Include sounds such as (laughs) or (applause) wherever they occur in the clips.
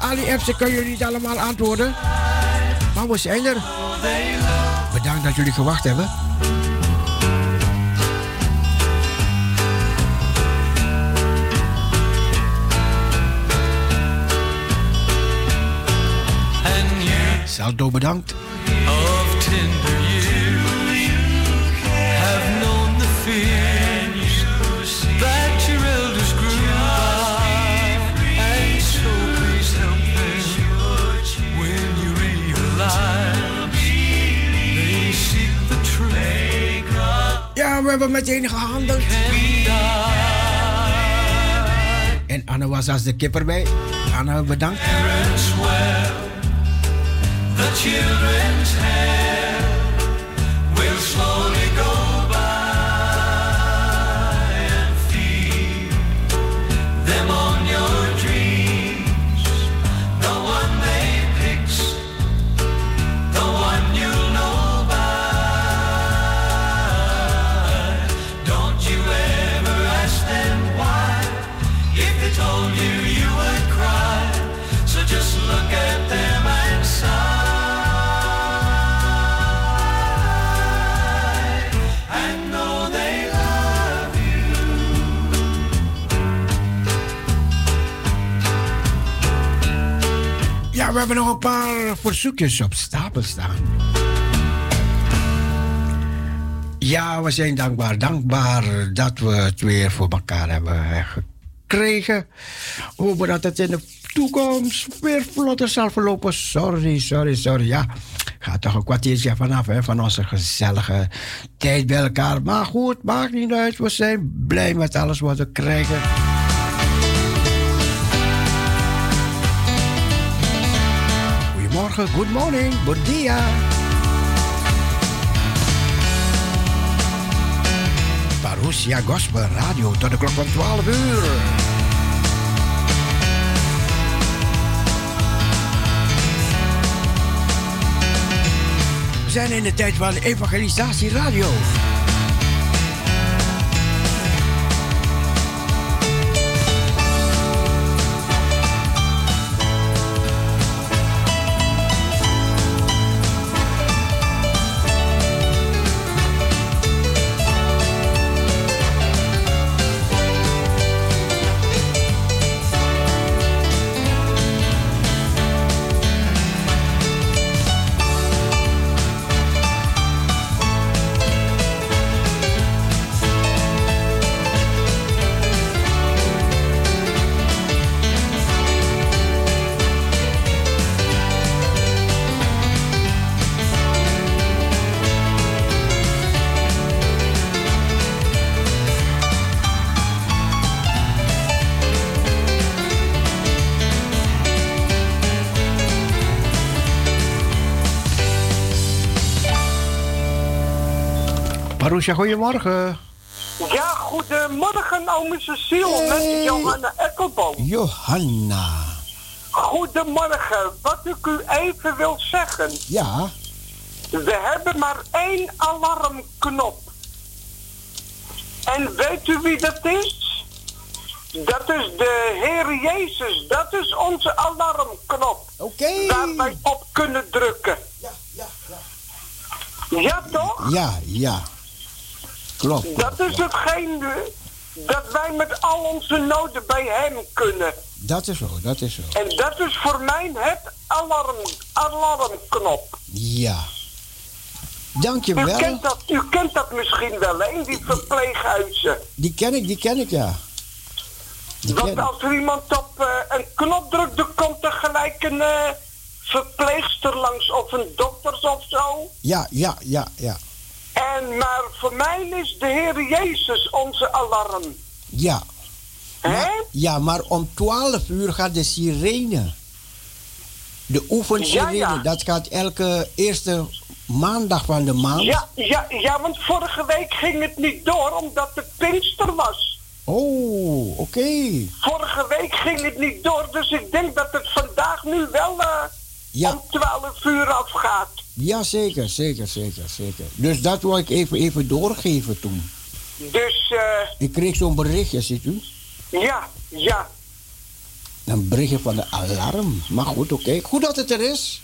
Ali ik kan jullie niet allemaal antwoorden. Maar we zijn er. Bedankt dat jullie gewacht hebben. Saldo bedankt. Ja, we hebben meteen gehandeld. En Anne was als de kipper bij. Anne, bedankt. Hebben nog een paar verzoekjes op stapel staan. Ja, we zijn dankbaar. Dankbaar dat we het weer voor elkaar hebben gekregen. Hopen dat het in de toekomst weer vlotter zal verlopen. Sorry, sorry, sorry. Ja, gaat toch een kwartiertje vanaf hè, van onze gezellige tijd bij elkaar. Maar goed, maakt niet uit. We zijn blij met alles wat we krijgen. Goedemorgen, good morning, bon dia. Parousia Gospel Radio tot de klok van 12 uur. We zijn in de tijd van Evangelisatie Radio. Marusha, goedemorgen. Ja, goedemorgen, ome Cecile, met Johanna Ekkelboom. Johanna. Goedemorgen, wat ik u even wil zeggen. Ja. We hebben maar één alarmknop. En weet u wie dat is? Dat is de Heer Jezus. Dat is onze alarmknop. Oké. Waar wij op kunnen drukken. Ja, ja, ja. Ja, toch? Ja, ja. Klopt. Dat is hetgeen dat wij met al onze noden bij hem kunnen. Dat is zo, dat is zo. En dat is voor mij het alarm, alarmknop. Ja. Dankjewel. U kent dat, u kent dat misschien wel, hè, die verpleeghuizen. Die ken ik, die ken ik, ja. Die Want als er iemand op uh, een knop drukt, dan komt er gelijk een uh, verpleegster langs of een dokter of zo. Ja, ja, ja, ja. En maar voor mij is de Heer Jezus onze alarm. Ja. Hè? Ja, maar om 12 uur gaat de sirene. De oefensirene, ja, ja. dat gaat elke eerste maandag van de maand. Ja, ja, ja, want vorige week ging het niet door omdat het Pinkster was. Oh, oké. Okay. Vorige week ging het niet door, dus ik denk dat het vandaag nu wel uh, ja. om 12 uur afgaat. Ja, zeker, zeker, zeker, zeker. Dus dat wil ik even, even doorgeven toen. Dus, eh... Ik kreeg zo'n berichtje, ziet u? Ja, ja. Een berichtje van de alarm. Maar goed, oké. Goed dat het er is.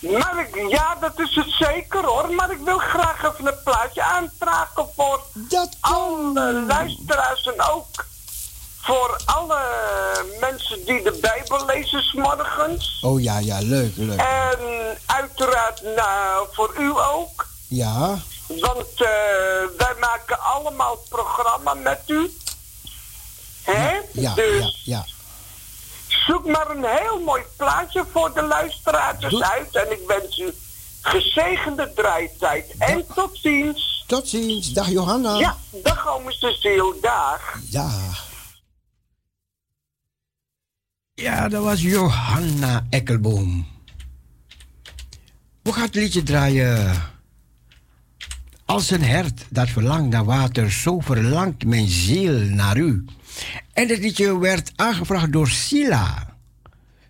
Maar ik, ja, dat is het zeker hoor. Maar ik wil graag even een plaatje aanvragen voor dat alle luisteraars en ook voor alle mensen die de Bijbel lezen s morgens. Oh ja, ja, leuk, leuk. En uiteraard nou, voor u ook. Ja. Want uh, wij maken allemaal het programma met u. Hè? Ja, dus ja, ja. Zoek maar een heel mooi plaatje voor de luisteraars uit. En ik wens u gezegende draaitijd. En tot ziens. Tot ziens. Dag Johanna. Ja, dag ome Cecile. Dag. Ja. Ja, dat was Johanna Ekkelboom. We gaan het liedje draaien. Als een hert dat verlangt naar water, zo verlangt mijn ziel naar u. En dit liedje werd aangevraagd door Sila.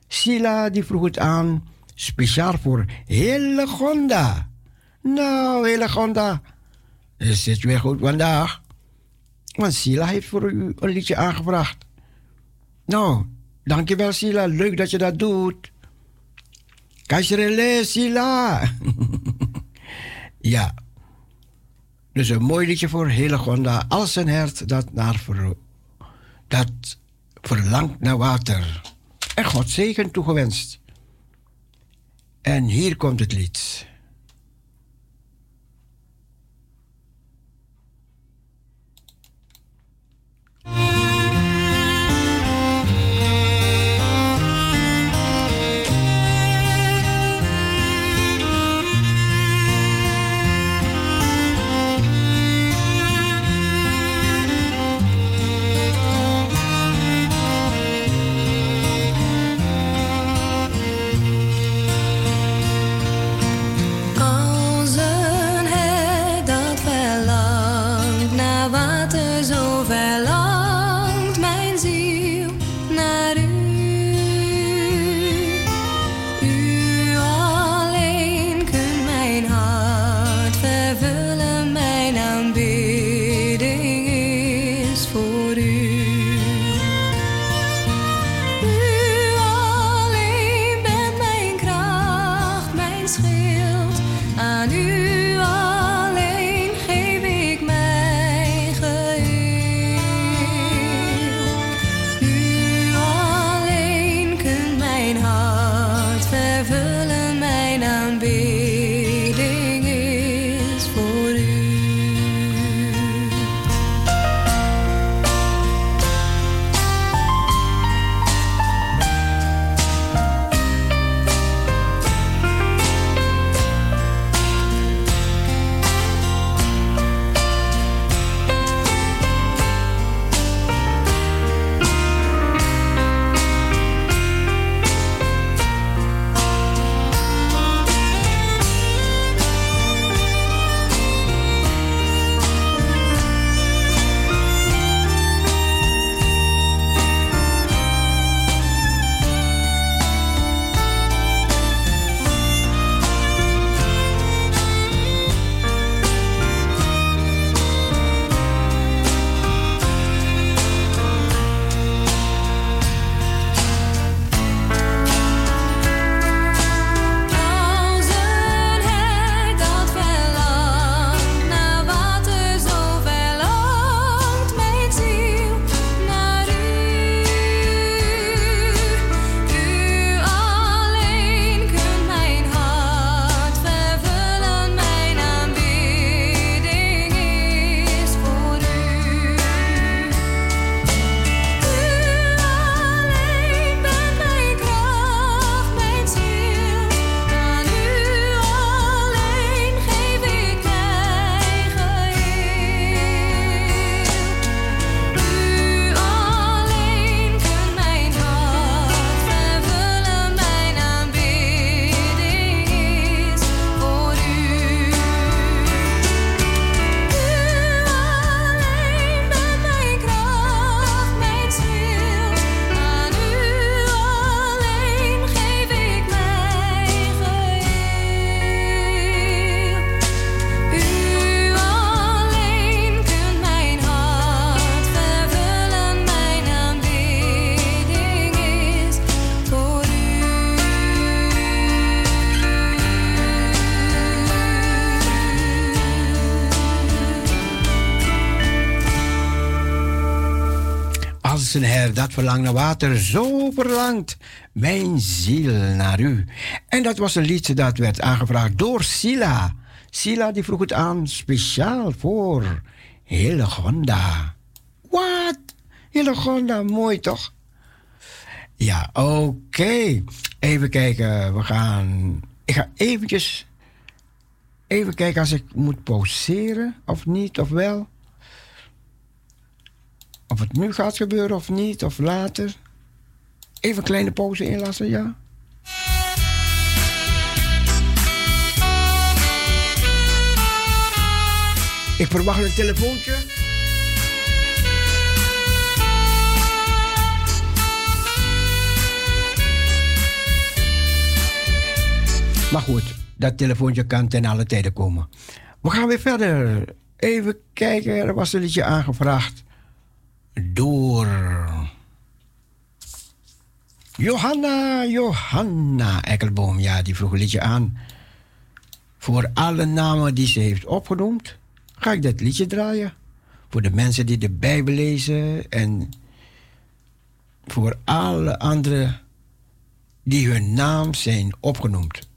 Sila die vroeg het aan, speciaal voor Hillegonda. Nou, Hillegonda, is het weer goed vandaag? Want Sila heeft voor u een liedje aangevraagd. Nou, dankjewel Sila, leuk dat je dat doet. Kasrele Sila. (laughs) ja. Dus een mooi liedje voor Hillegonda. Als een hert dat naar dat verlangt naar water. En God zegen toegewenst. En hier komt het lied. Dat verlangt naar water, zo verlangt mijn ziel naar u. En dat was een liedje dat werd aangevraagd door Sila. Sila die vroeg het aan speciaal voor Hillegonda. Wat? Hillegonda, mooi toch? Ja, oké. Even kijken, we gaan... Ik ga eventjes... Even kijken als ik moet pauzeren of niet, of wel. Of het nu gaat gebeuren of niet, of later. Even een kleine pauze inlassen, ja? Ik verwacht een telefoontje. Maar goed, dat telefoontje kan ten alle tijden komen. We gaan weer verder. Even kijken, er was een liedje aangevraagd door Johanna, Johanna Ekkelboom. Ja, die vroeg een liedje aan. Voor alle namen die ze heeft opgenoemd, ga ik dat liedje draaien. Voor de mensen die de Bijbel lezen en voor alle anderen die hun naam zijn opgenoemd.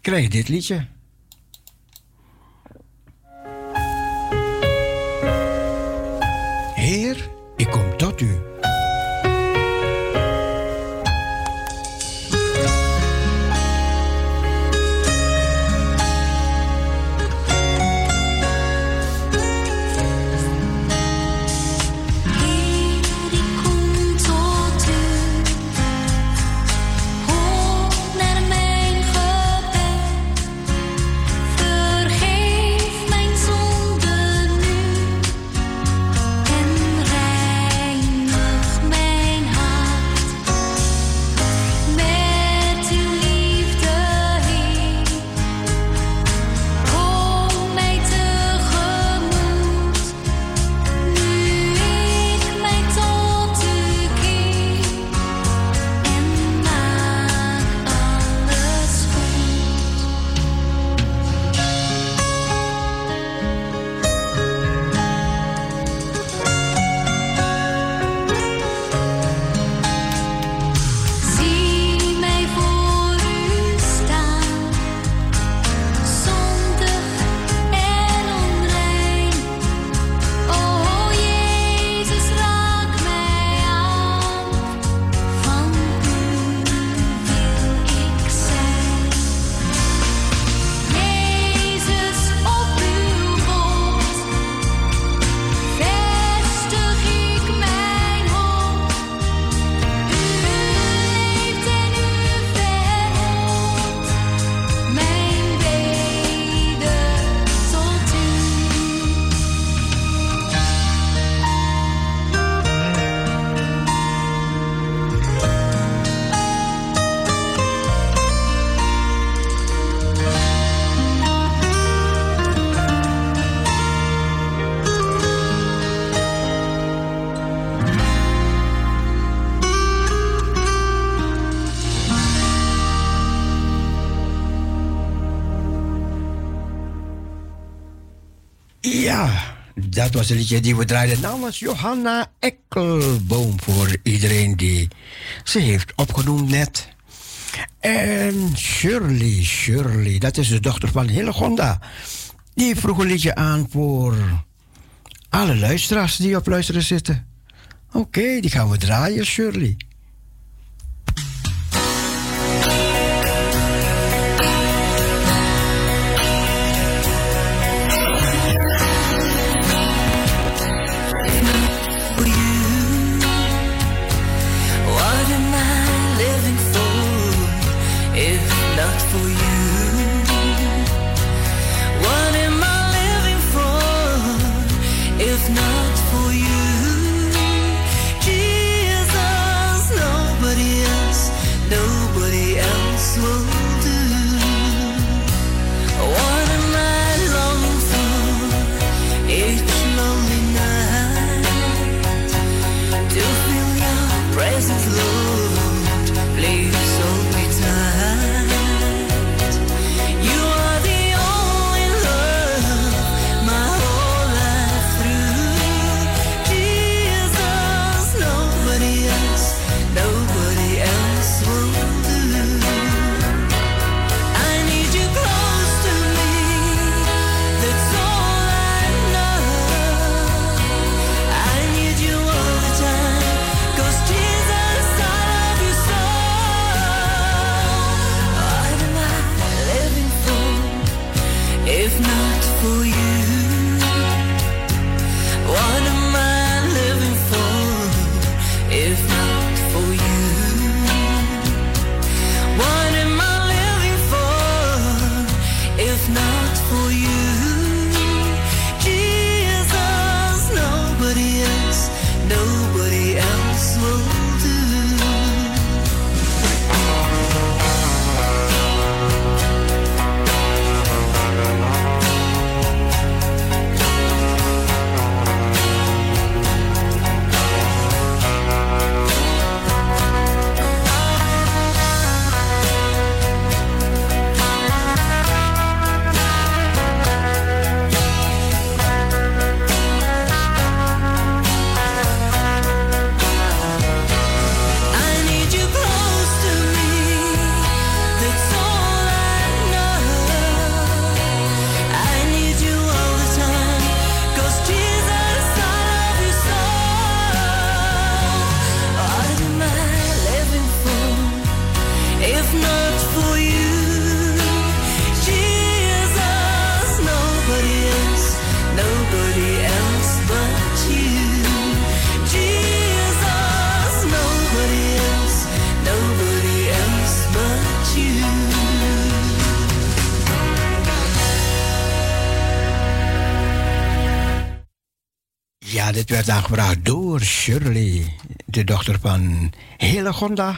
Krijg dit liedje. Heer, ik kom tot u. dat was een liedje die we draaiden namens Johanna Ekkelboom. Voor iedereen die ze heeft opgenoemd net. En Shirley, Shirley, dat is de dochter van Hillegonda. Die vroeg een liedje aan voor alle luisteraars die op luisteren zitten. Oké, die gaan we draaien, Shirley. Werd aangevraagd door Shirley, de dochter van Helegonda.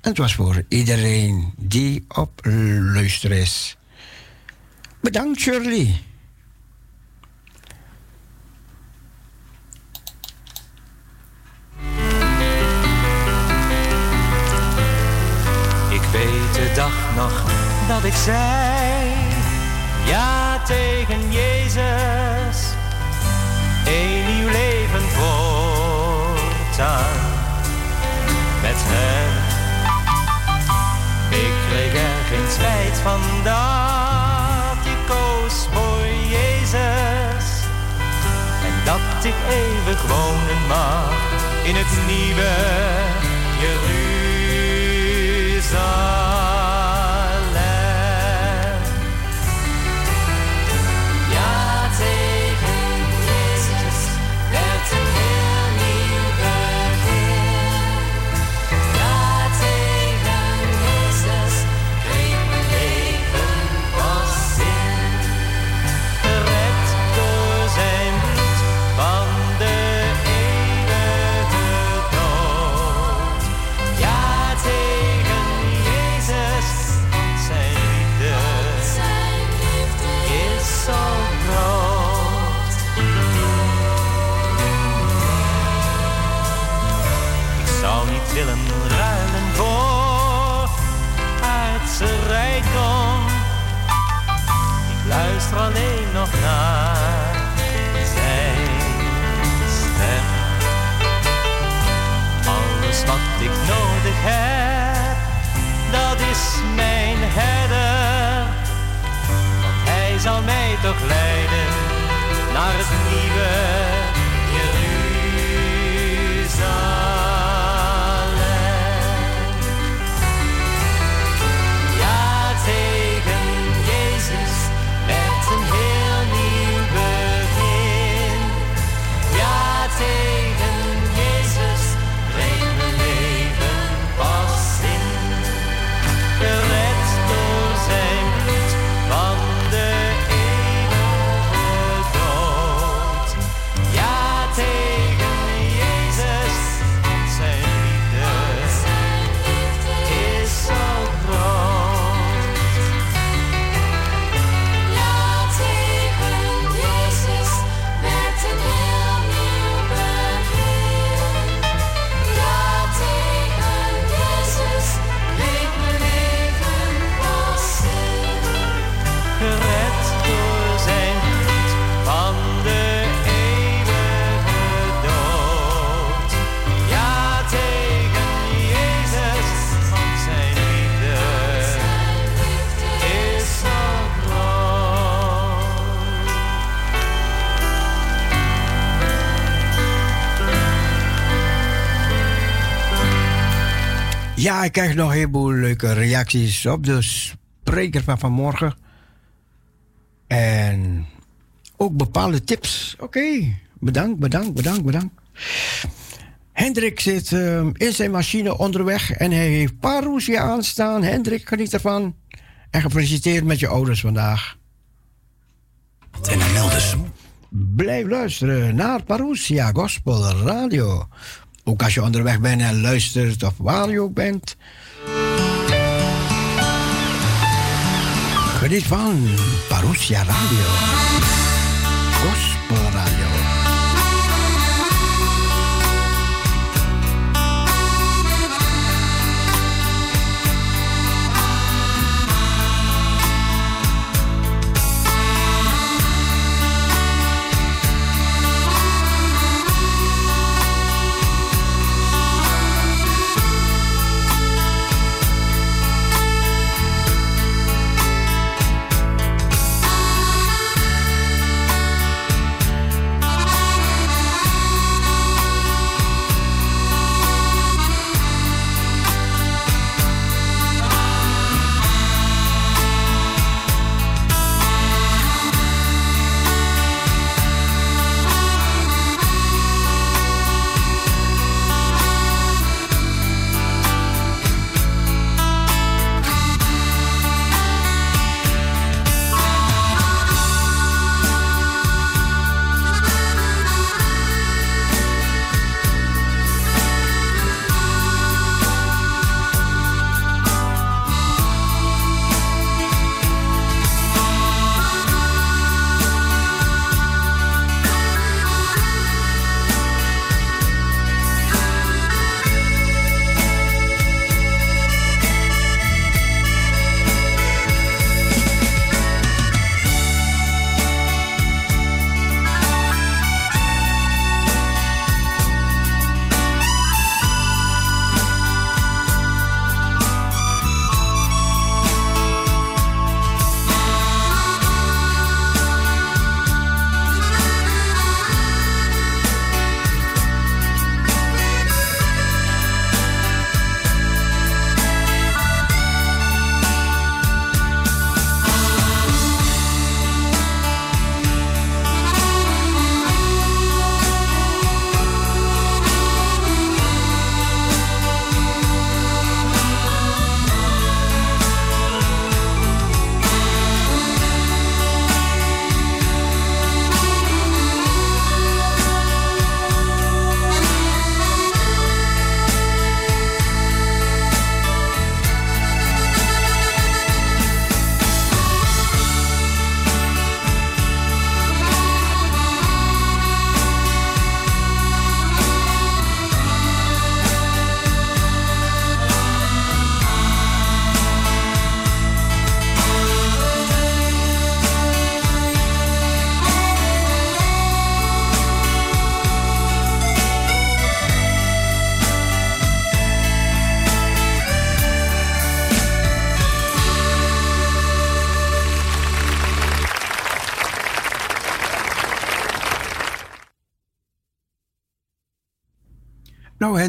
En het was voor iedereen die op luister is. Bedankt, Shirley. Ik weet de dag nog dat ik zei eeuwig wonen mag in het nieuwe Ja, ik krijg nog een heleboel leuke reacties op de spreker van vanmorgen. En ook bepaalde tips. Oké, bedankt, bedankt, bedankt, bedankt. Hendrik zit uh, in zijn machine onderweg en hij heeft Parousia aanstaan. Hendrik, geniet ervan. En gefeliciteerd met je ouders vandaag. En Melders. Blijf luisteren naar Parousia Gospel Radio. Ook als je onderweg bent en luistert of waar je ook bent. Geniet van Parousia Radio.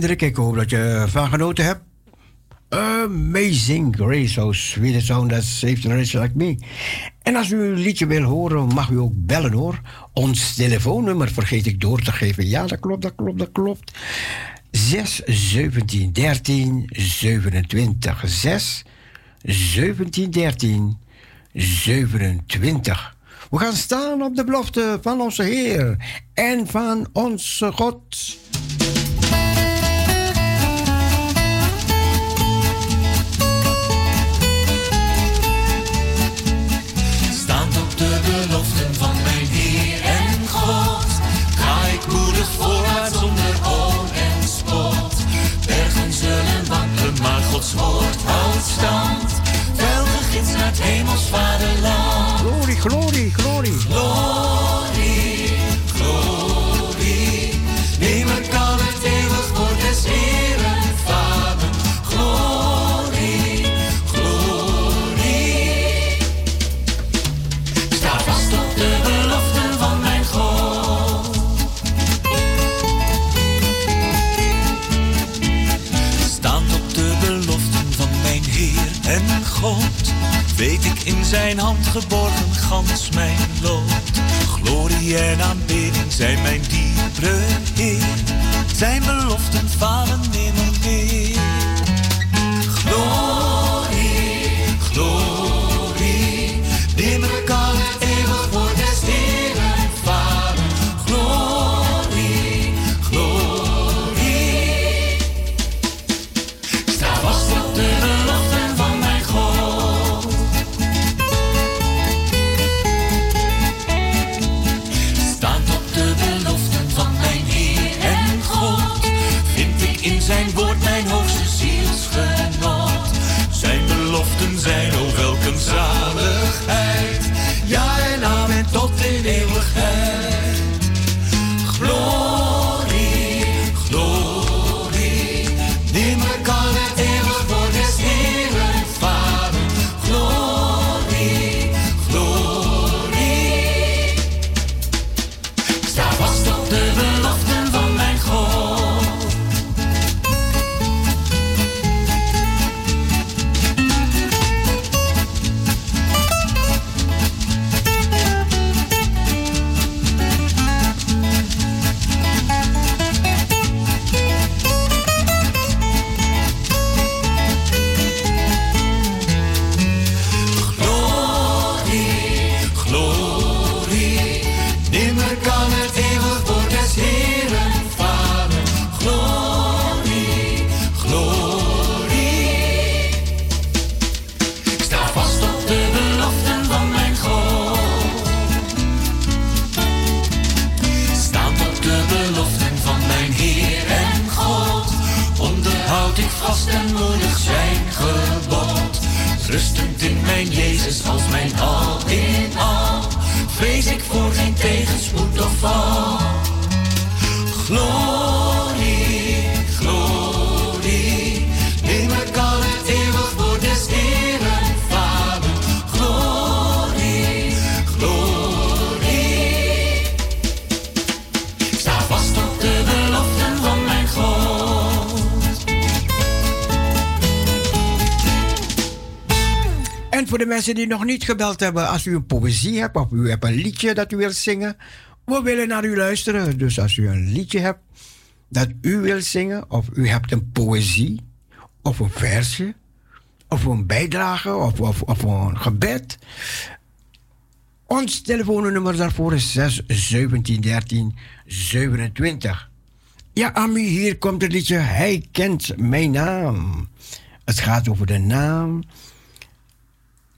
Hendrik, ik hoop dat je van genoten hebt. Amazing Grace, so sweet sound that saved wretch like me. En als u een liedje wil horen, mag u ook bellen hoor. Ons telefoonnummer vergeet ik door te geven. Ja, dat klopt, dat klopt, dat klopt. 6 17 13 27 6 17 13 27. We gaan staan op de belofte van onze Heer en van onze God. Woord houdt stand. Welke gids naar het hemels vaderland. Glorie, glorie, glorie. Glorie, Weet ik in zijn hand geborgen gans mijn lot. Glorie en aanbidding zijn mijn diepere Heer. Zijn beloften falen nimmer meer. Mijn Jezus mensen die nog niet gebeld hebben, als u een poëzie hebt of u hebt een liedje dat u wilt zingen, we willen naar u luisteren. Dus als u een liedje hebt dat u wilt zingen, of u hebt een poëzie, of een versje, of een bijdrage, of, of, een gebed. Ons telefoonnummer daarvoor is 6 17 13 27. Ja, Ami, hier komt het liedje Hij kent mijn naam. Het gaat over de naam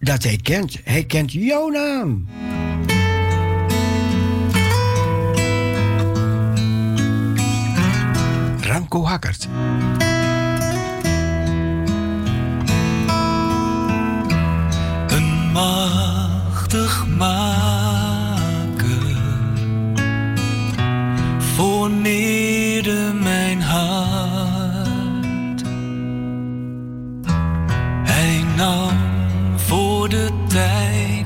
dat hij kent. Hij kent jouw naam. Ramco Hakkert. Een machtig maker formeerde mijn hart. Hij nam voor de tijd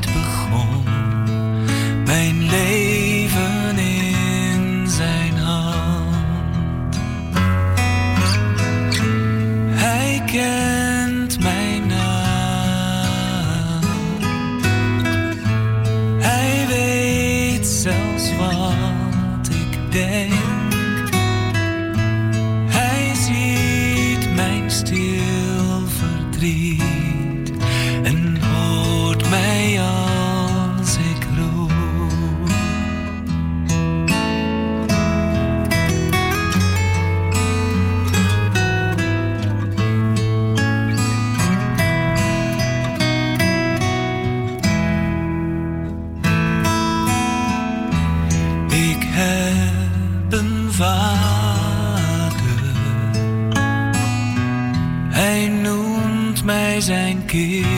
noemt mij zijn kind.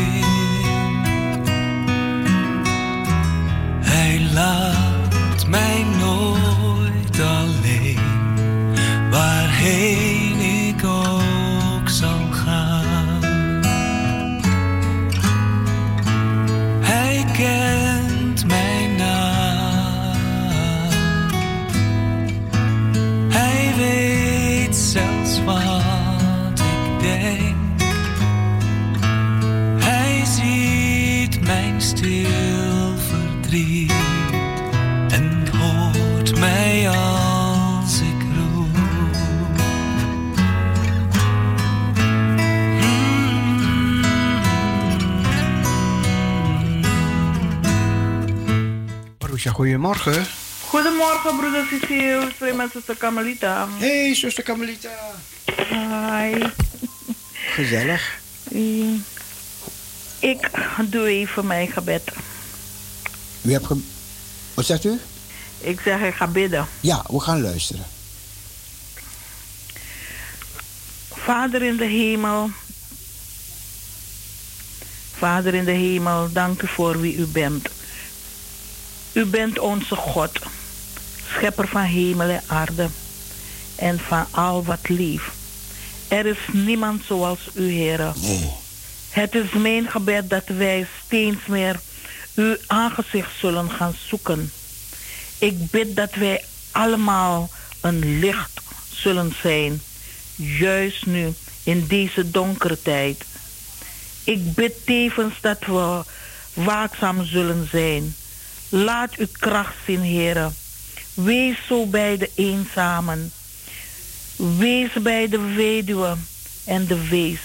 Goedemorgen. Goedemorgen, broeder Cecile. Ik spreek met zuster Kamelita. Hey, zuster Kamelita. Hi. Gezellig. Ik doe even mijn gebed. U hebt ge... Wat zegt u? Ik zeg, ik ga bidden. Ja, we gaan luisteren. Vader in de hemel. Vader in de hemel, dank u voor wie u bent. U bent onze God, schepper van hemel en aarde en van al wat lief. Er is niemand zoals u, Heer. Nee. Het is mijn gebed dat wij steeds meer uw aangezicht zullen gaan zoeken. Ik bid dat wij allemaal een licht zullen zijn, juist nu in deze donkere tijd. Ik bid tevens dat we waakzaam zullen zijn. Laat uw kracht zien, Heer. Wees zo bij de eenzamen. Wees bij de weduwe en de wees.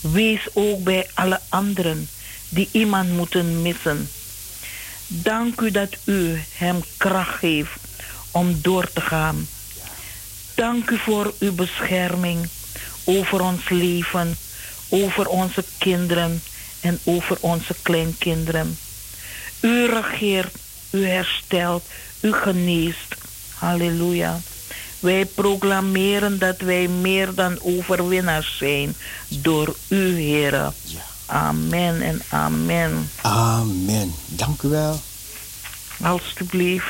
Wees ook bij alle anderen die iemand moeten missen. Dank u dat u hem kracht geeft om door te gaan. Dank u voor uw bescherming over ons leven, over onze kinderen en over onze kleinkinderen. U regeert, u herstelt, u geneest. Halleluja. Wij proclameren dat wij meer dan overwinnaars zijn door u, Heer. Amen en amen. Amen. Dank u wel. Alsjeblieft.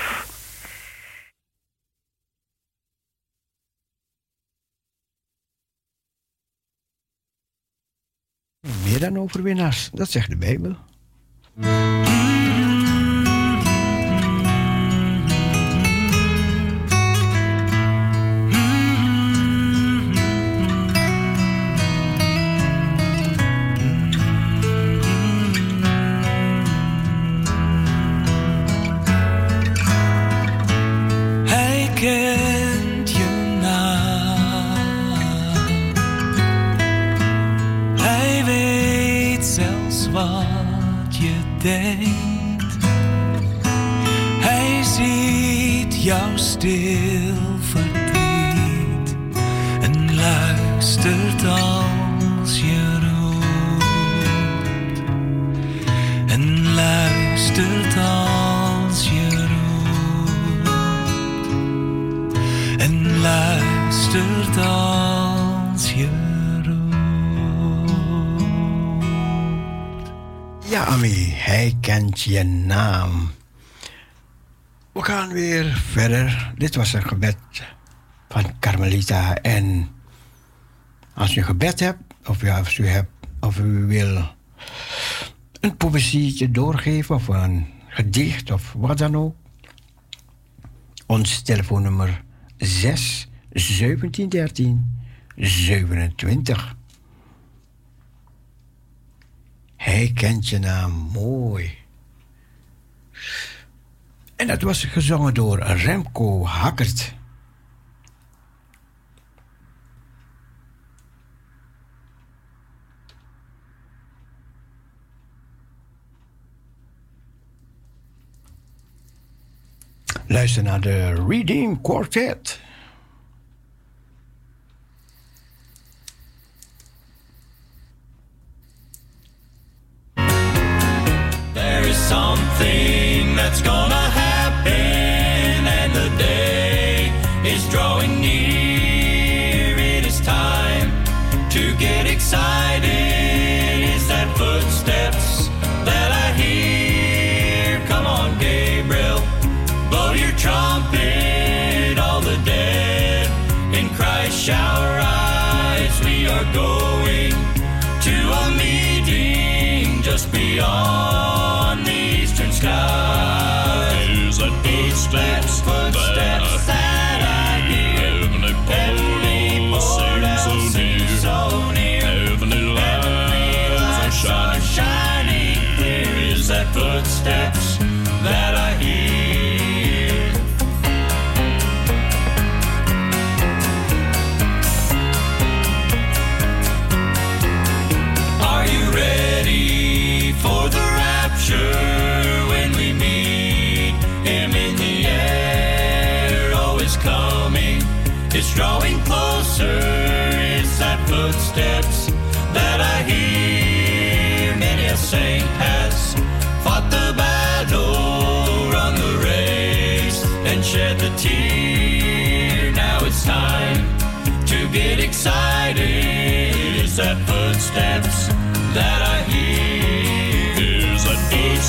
Meer dan overwinnaars, dat zegt de Bijbel. Weer verder. Dit was een gebed van Carmelita. En als u een gebed hebt, of ja, als u, hebt, of u wil een poëzietje doorgeven, of een gedicht, of wat dan ook. Ons telefoonnummer 6 17 13 27. Hij kent je naam mooi. En dat was gezongen door Remco Hakkert. Luister naar de Redeem Quartet. beyond the eastern sky. There's a footsteps, footsteps that I hear. Heavenly pole seem so near. So near. Heavenly lights are shining. There is that footsteps.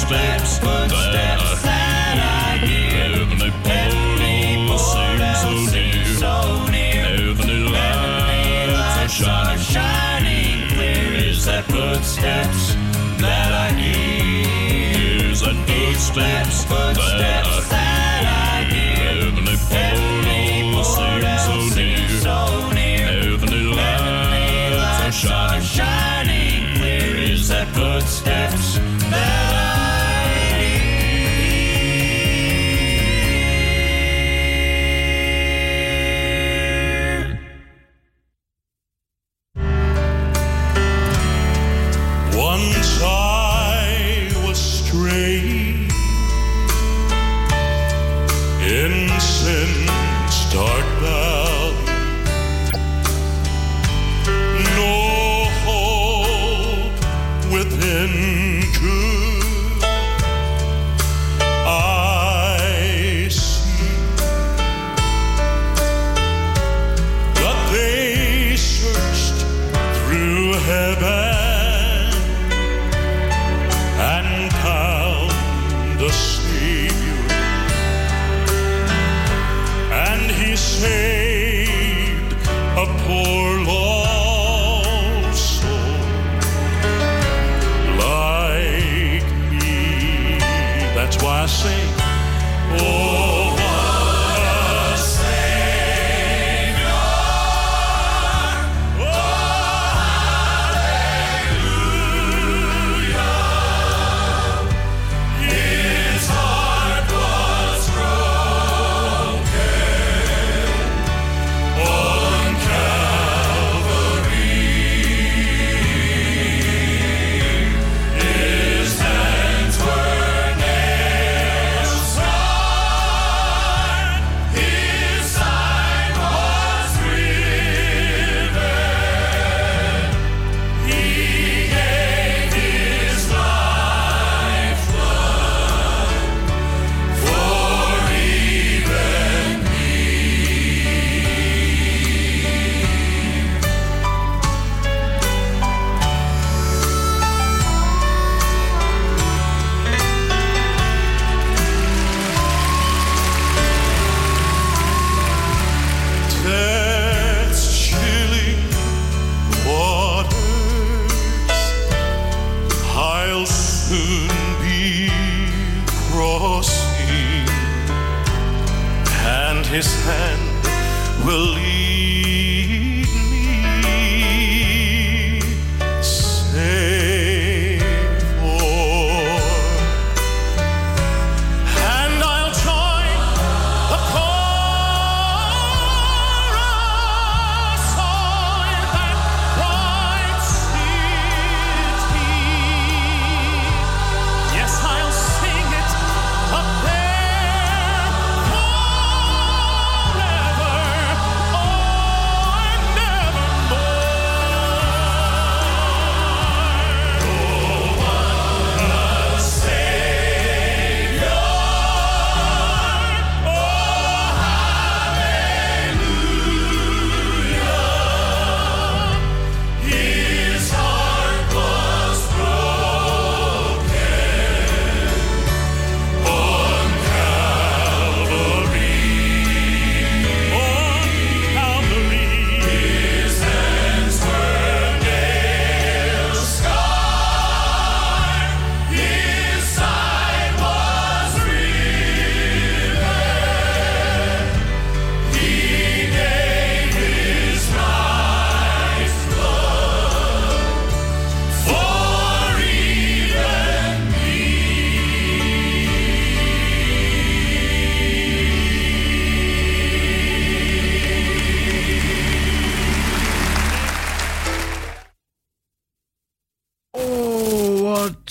footsteps that I hear. Heavenly Polo seems so near. So near. Heavenly lights are shining, shining clear. Is that footsteps that I hear? Is that footsteps, footsteps that I hear?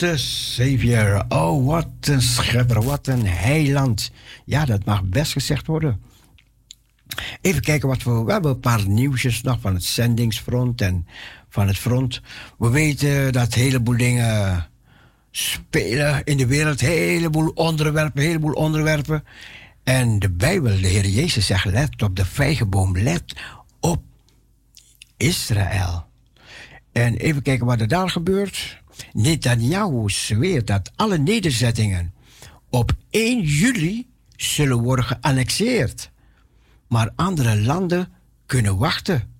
Een savior. Oh, wat een schepper, wat een heiland. Ja, dat mag best gezegd worden. Even kijken wat we... We hebben een paar nieuwsjes nog van het zendingsfront en van het front. We weten dat een heleboel dingen spelen in de wereld. Een heleboel onderwerpen, een heleboel onderwerpen. En de Bijbel, de Heer Jezus zegt, let op de vijgenboom, let op Israël. En even kijken wat er daar gebeurt. Netanyahu zweert dat alle nederzettingen op 1 juli zullen worden geannexeerd. Maar andere landen kunnen wachten.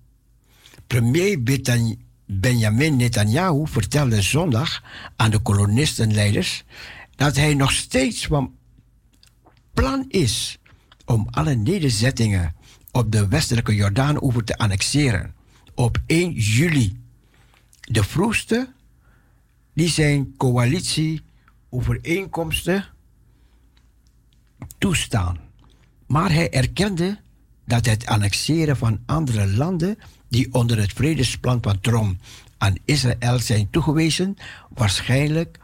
Premier Benjamin Netanyahu vertelde zondag aan de kolonistenleiders dat hij nog steeds van plan is om alle nederzettingen op de westelijke Jordaan-oever te annexeren op 1 juli. De vroegste die zijn coalitieovereenkomsten toestaan. Maar hij erkende dat het annexeren van andere landen die onder het vredesplan van Trump aan Israël zijn toegewezen, waarschijnlijk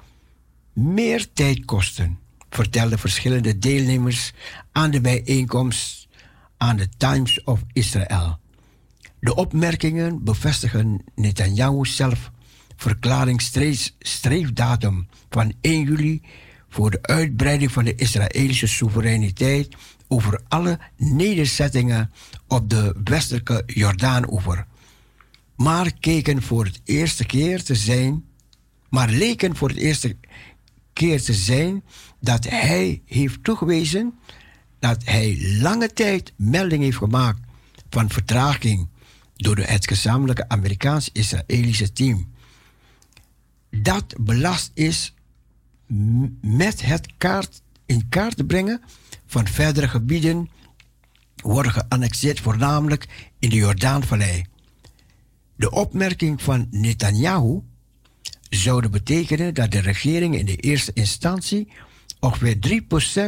meer tijd kosten, vertelden verschillende deelnemers aan de bijeenkomst aan de Times of Israel. De opmerkingen bevestigen Netanyahu zelf verklaringsstreefdatum van 1 juli voor de uitbreiding van de Israëlische soevereiniteit over alle nederzettingen op de westelijke Jordaanoever. Maar keken voor het eerste keer te zijn, maar leken voor het eerste keer te zijn dat hij heeft toegewezen dat hij lange tijd melding heeft gemaakt van vertraging door het gezamenlijke Amerikaans-Israëlische team. Dat belast is met het kaart, in kaart brengen van verdere gebieden worden geannexeerd, voornamelijk in de Jordaanvallei. De opmerking van Netanyahu zou betekenen dat de regering in de eerste instantie ongeveer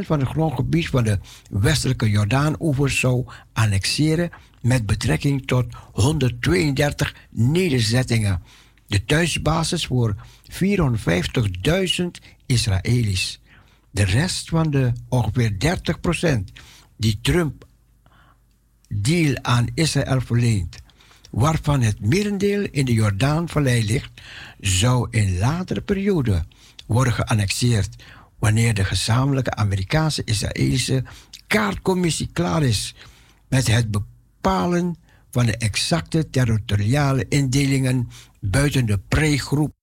3% van het grondgebied van de westelijke Jordaan-oever zou annexeren met betrekking tot 132 nederzettingen. De thuisbasis voor 450.000 Israëli's. De rest van de ongeveer 30% die Trump deal aan Israël verleent, waarvan het merendeel in de Jordaanvallei ligt, zou in latere periode worden geannexeerd wanneer de gezamenlijke Amerikaanse-Israëlische kaartcommissie klaar is met het bepalen van de exacte territoriale indelingen buiten de pre-groep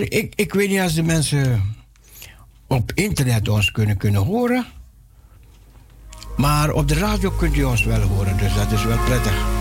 Ik, ik weet niet als de mensen op internet ons kunnen, kunnen horen. Maar op de radio kunt u ons wel horen, dus dat is wel prettig.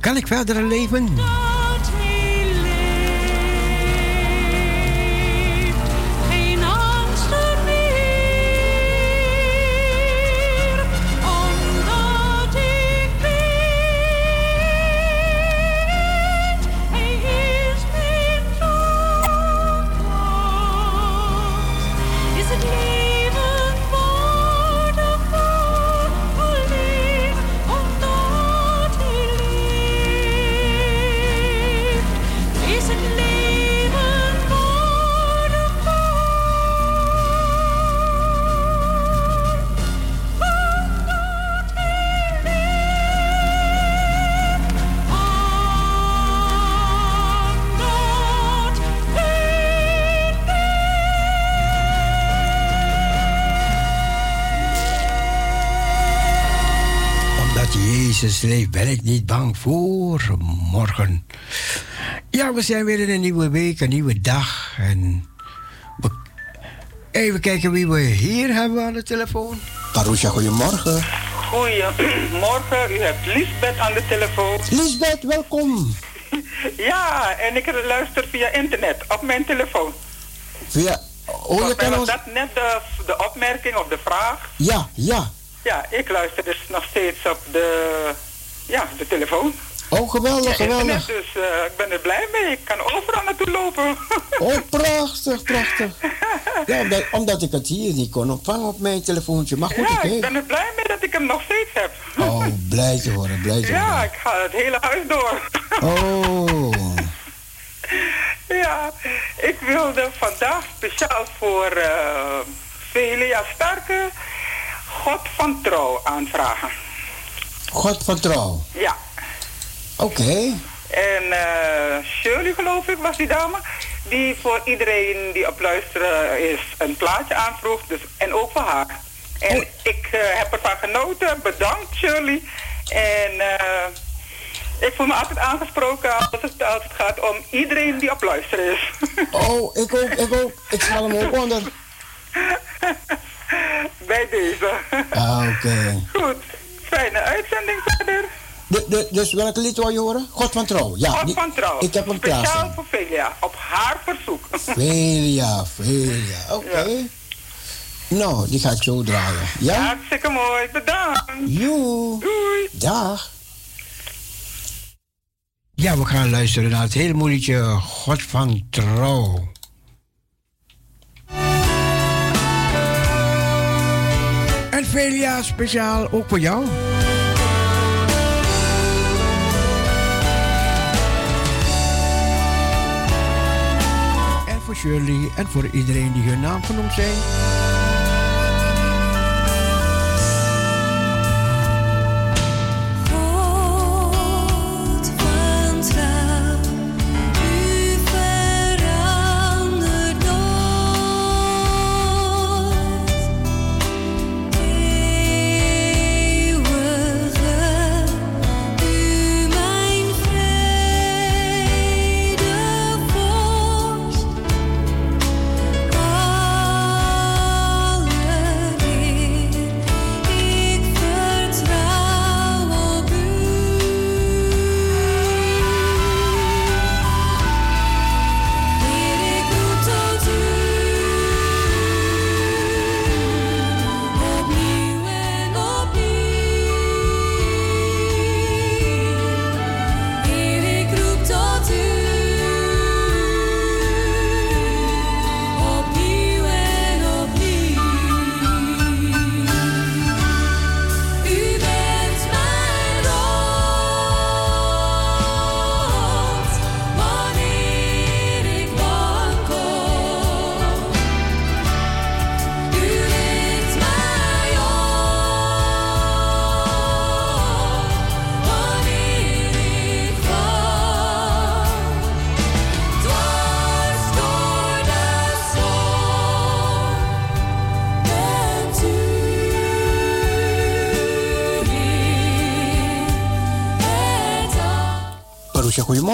Kan ik verder leven? Leeft, ben ik niet bang voor morgen. Ja, we zijn weer in een nieuwe week, een nieuwe dag. En we- even kijken wie we hier hebben aan de telefoon. Parousia, goedemorgen. Goedemorgen, u hebt Lisbeth aan de telefoon. Lisbeth, welkom. (laughs) Ja, en ik luister via internet op mijn telefoon. Via, oh, je kan was ons... dat net de, de opmerking of de vraag. Ja, ja. Ja, ik luister dus nog steeds op de, ja, de telefoon. Oh, geweldig, Ja, geweldig. dus eh, ik ben er blij mee. Ik kan overal naartoe lopen. (laughs) Oh, prachtig, prachtig. Ja, omdat, omdat ik het hier niet kon ontvangen op mijn telefoontje. Maar goed, ja, ik ben er blij mee dat ik hem nog steeds heb. Oh, blij te horen, blij te (laughs) Ja, horen. ik ga het hele huis door. (laughs) Oh, Ja, ik wilde vandaag speciaal voor eh Velia Starke God van Trouw aanvragen. God van trouw. Ja, Oké. en eh Shirley geloof ik was die dame, die voor iedereen die op luisteren is een plaatje aanvroeg, dus, en ook voor haar. En ik eh, heb ervan genoten, bedankt Shirley. En eh, ik voel me altijd aangesproken als het, als het gaat om iedereen die op luisteren is. (laughs) Oh, ik ook, ik ook. Ik ga hem ook onder. Bij deze. Ah, oké. Goed, fijne uitzending verder. De, de, dus welke lied wil je horen? God van trouw. Ja, God van trouw. Ik heb hem Speciaal klaarstaan. voor Velia, op haar verzoek. Velia, Velia. (laughs) Oké. Nou, die ga ik zo draaien. Ja? Hartstikke mooi, bedankt. Joe. Doei. Dag. Ja, we gaan luisteren naar het hele moeilijke God van trouw. Velia speciaal ook voor jou. En voor Shirley en voor iedereen die hun naam genoemd zijn.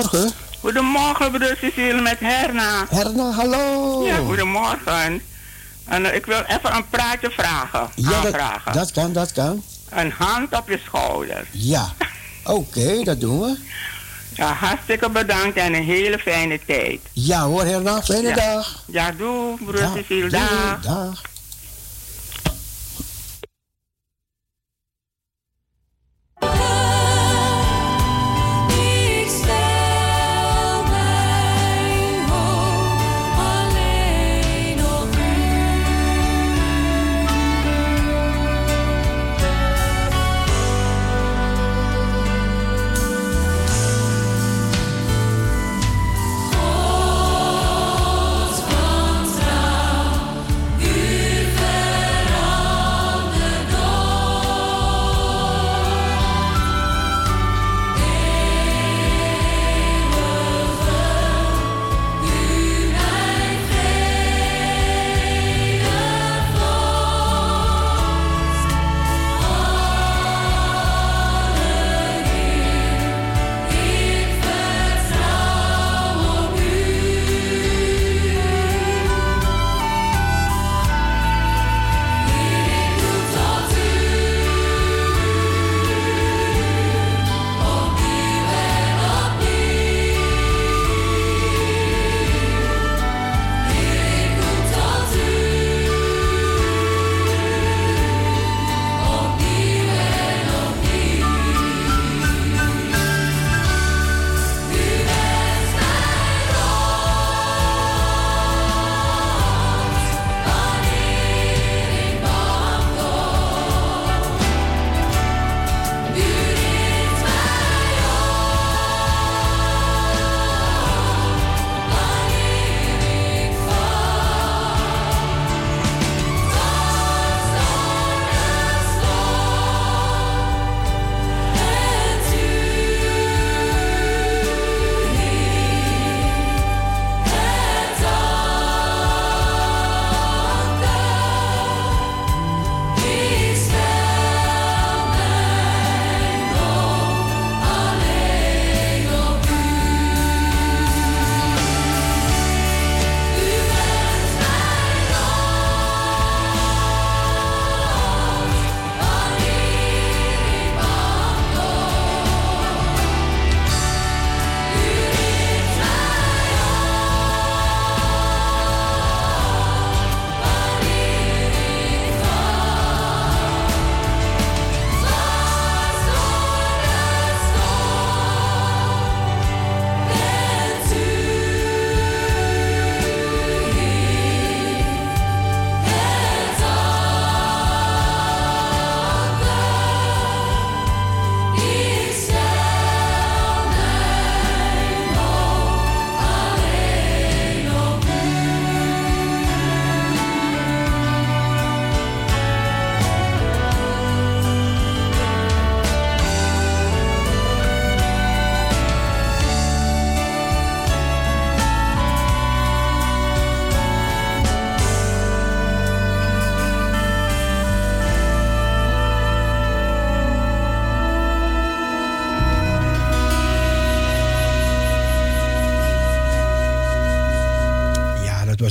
Goedemorgen. Goedemorgen, broer Cecile met Herna. Herna, hallo. Ja, goedemorgen. En eh, ik wil even een praatje vragen. Ja, dat, aanvragen. dat kan, dat kan. Een hand op je schouder. Ja. (laughs) Oké, dat doen we. Ja, hartstikke bedankt en een hele fijne tijd. Ja hoor, Herna, fijne Ja. dag. Ja, doe, broer Cecile. doei, Dag. dag.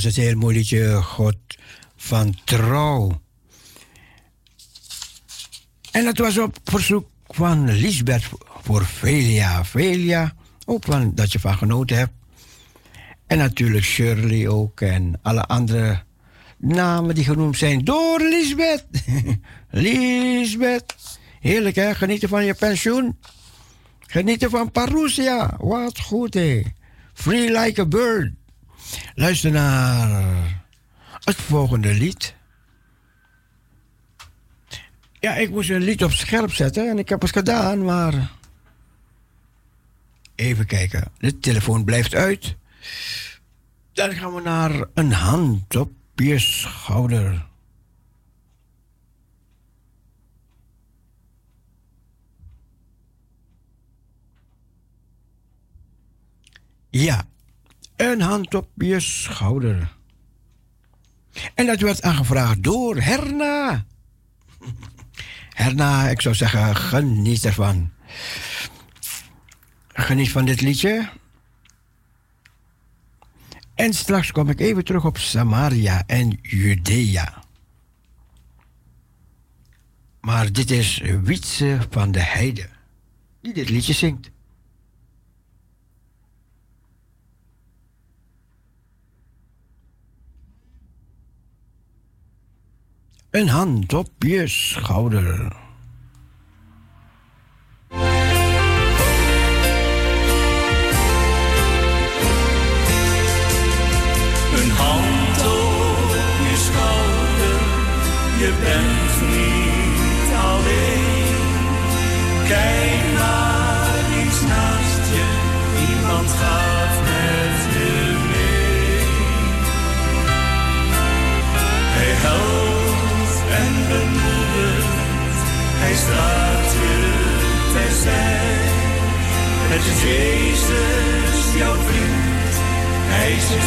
Was het heel mooi liedje God van Trouw. En dat was op verzoek van Lisbeth voor Velia. Velia, ook van dat je van genoten hebt. En natuurlijk Shirley ook en alle andere namen die genoemd zijn door Lisbeth. (laughs) Lisbeth, heerlijk hè, genieten van je pensioen. Genieten van Parousia, wat goed hè. Free like a bird. Luister naar het volgende lied. Ja, ik moest een lied op scherp zetten en ik heb het gedaan, maar. Even kijken, de telefoon blijft uit. Dan gaan we naar een hand op je schouder. Ja, een hand op je schouder. En dat werd aangevraagd door Herna. Herna, ik zou zeggen, geniet ervan. Geniet van dit liedje. En straks kom ik even terug op Samaria en Judea. Maar dit is Wietse van de Heide die dit liedje zingt. Een hand op je schouder. Hij staat je terzij. Het is Jezus, jouw vriend, hij is er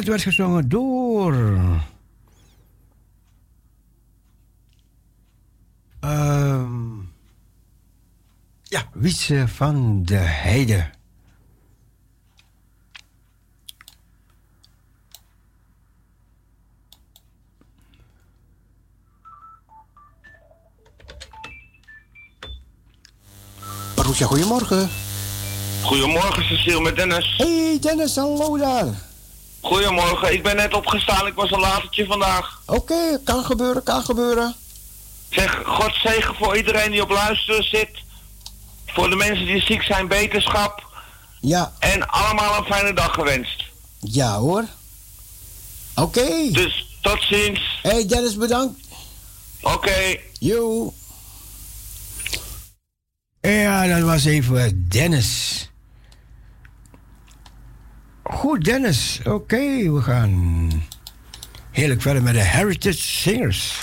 Het werd gezongen door. Ehm ja, Wietse van de Heide. Roesja, goedemorgen. Goedemorgen Cecile met Dennis. Hey Dennis, hallo daar. Goedemorgen, ik ben net opgestaan, ik was een latertje vandaag. Oké, kan gebeuren, kan gebeuren. Zeg, God zegen voor iedereen die op luisteren zit. Voor de mensen die ziek zijn, beterschap. Ja. En allemaal een fijne dag gewenst. Ja hoor. Oké. Dus tot ziens. Hey Dennis, bedankt. Oké. Yo. Ja, dat was even Dennis. Goed, Dennis. Oké, we gaan heerlijk verder met de Heritage Singers.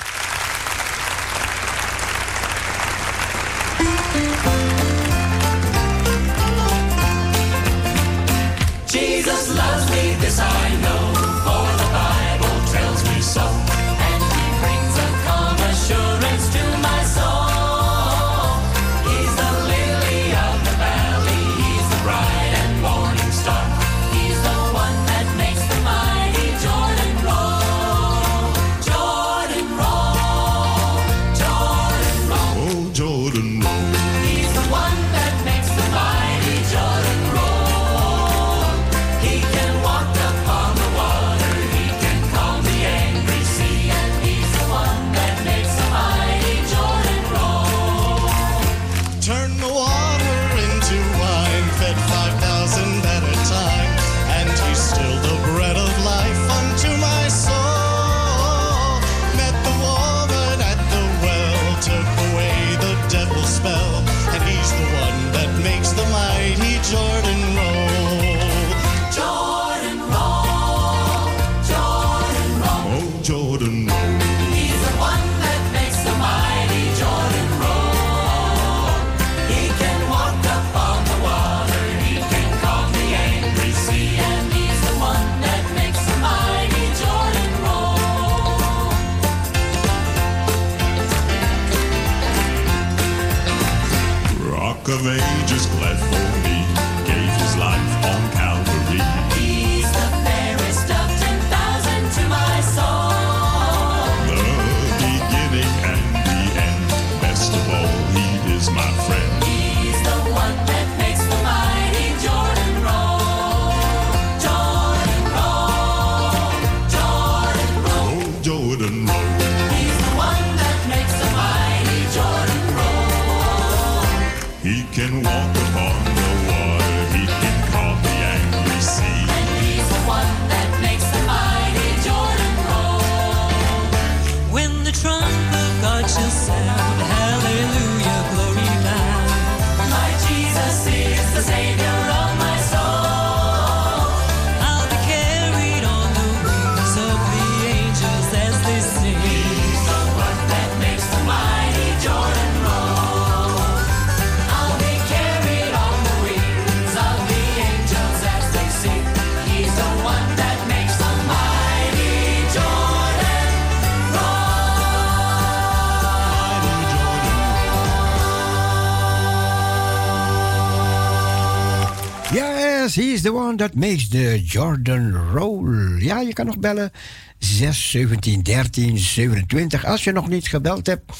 He is the one that makes the Jordan Roll. Ja, je kan nog bellen. 6, 17, 13, 27. Als je nog niet gebeld hebt,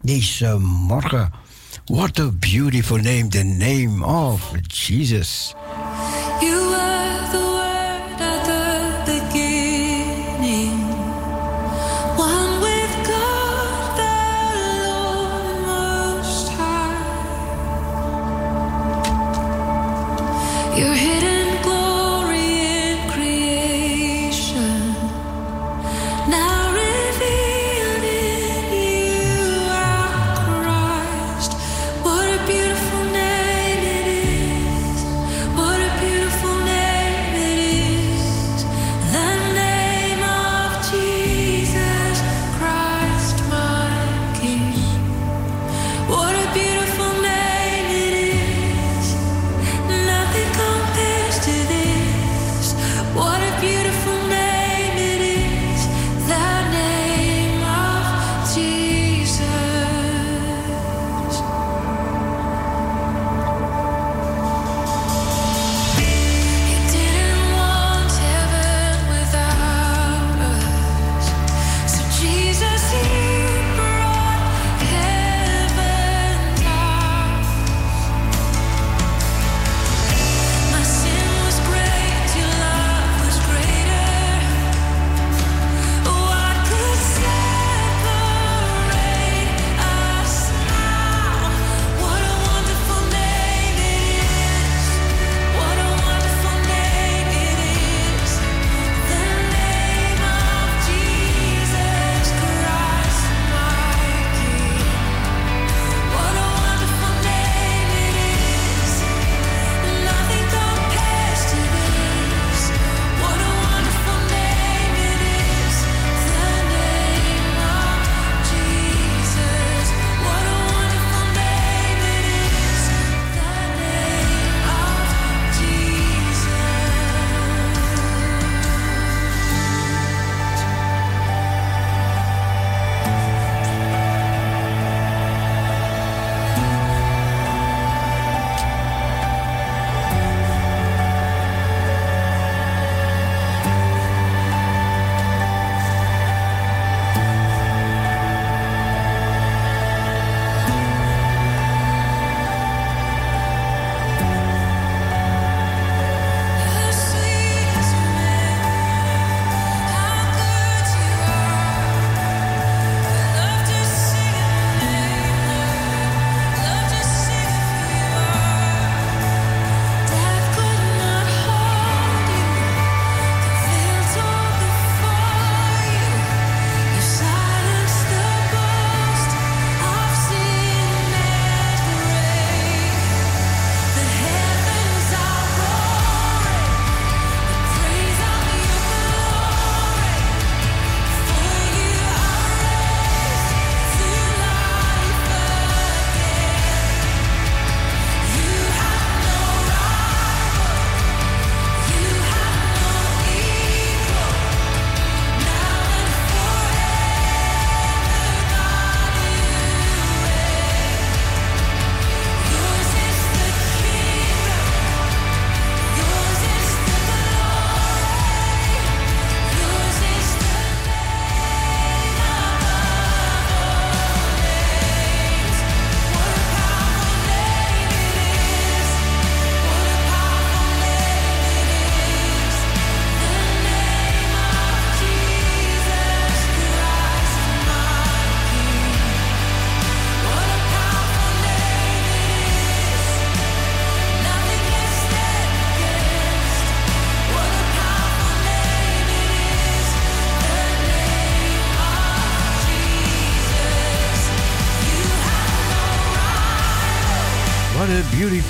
deze eh, morgen. What a beautiful name, the name of Jesus. You're hidden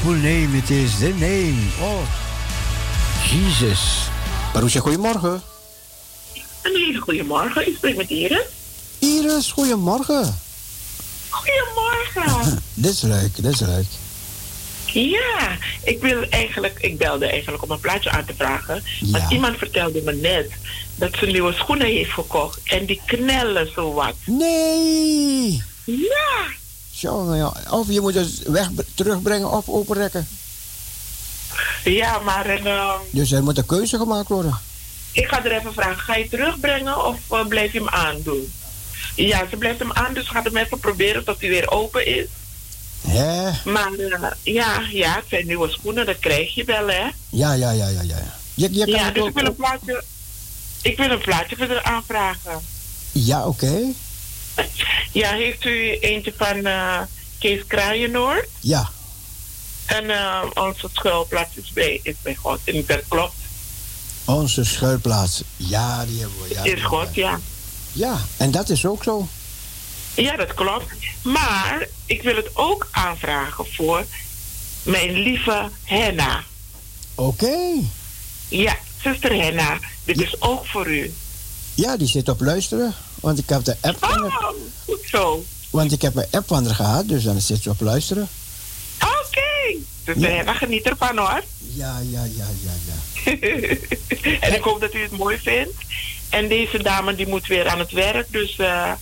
beautiful name it is. The name of Jesus. Marusha, goedemorgen. Een hele goede morgen. Ik spreek met Iris. Iris, goedemorgen. Goedemorgen. (laughs) Dit is leuk, dit is leuk. Ja, ik wil eigenlijk, ik belde eigenlijk om een plaatje aan te vragen. Want iemand vertelde me net dat ze nieuwe schoenen heeft gekocht en die knellen zo wat. Nee! Ja! Ja. Of je moet het weg terugbrengen of openrekken. Ja, maar en, ehm, Dus er moet een keuze gemaakt worden. ik ga er even vragen, ga je terugbrengen of eh, blijf je hem aandoen? Ja, ze blijft hem aan, dus gaat hem even proberen tot hij weer open is. Hè? Maar eh, ja, ja, het zijn nieuwe schoenen, dat krijg je wel, hè? Ja, ja, ja, ja, ja. Je, je kan ja, dus ook- ik wil een plaatje, ik wil een plaatje verder aanvragen. Ja, oké. (laughs) Ja, heeft u eentje van eh, Kees Kraaienoord? Ja. En eh, onze schuilplaats is bij, is bij God. En dat klopt. Onze schuilplaats. Ja, die hebben we. Ja, is God, ja. ja, en dat is ook zo. Ja, dat klopt. Maar ik wil het ook aanvragen voor mijn lieve Henna. Oké. Ja, zuster Henna. Dit is ook voor u. Ja, die zit op luisteren. Want ik heb de app van haar. Oh, goed zo. Want ik heb een app van haar gehad, dus dan zit ze op luisteren. Oké. Dus Ja. Henna geniet ervan hoor. (laughs) Ja, ja, ja, ja, ja. en ik hoop dat u het mooi vindt. En deze dame die moet weer aan het werk. Dus eh,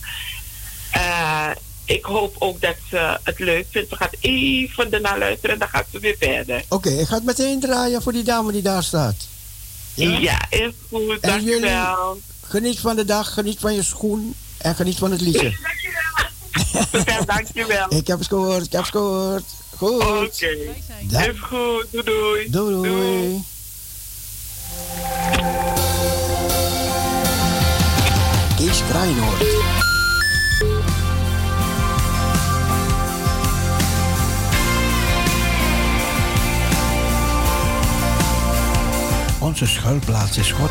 eh, ik hoop ook dat ze het leuk vindt. Ze gaat even ernaar luisteren en dan gaat ze weer verder. Oké, ik ga het meteen draaien voor die dame die daar staat. Ja, is goed. En jullie- Dankjewel. Geniet van de dag, geniet van je schoen en geniet van het liedje. Ja, (laughs) dankjewel. ik heb het gehoord, ik heb het gehoord. Goed. Oké. Is goed. Doei doei. Doei doei. Kees Kraaienoord. Onze schuilplaats is God.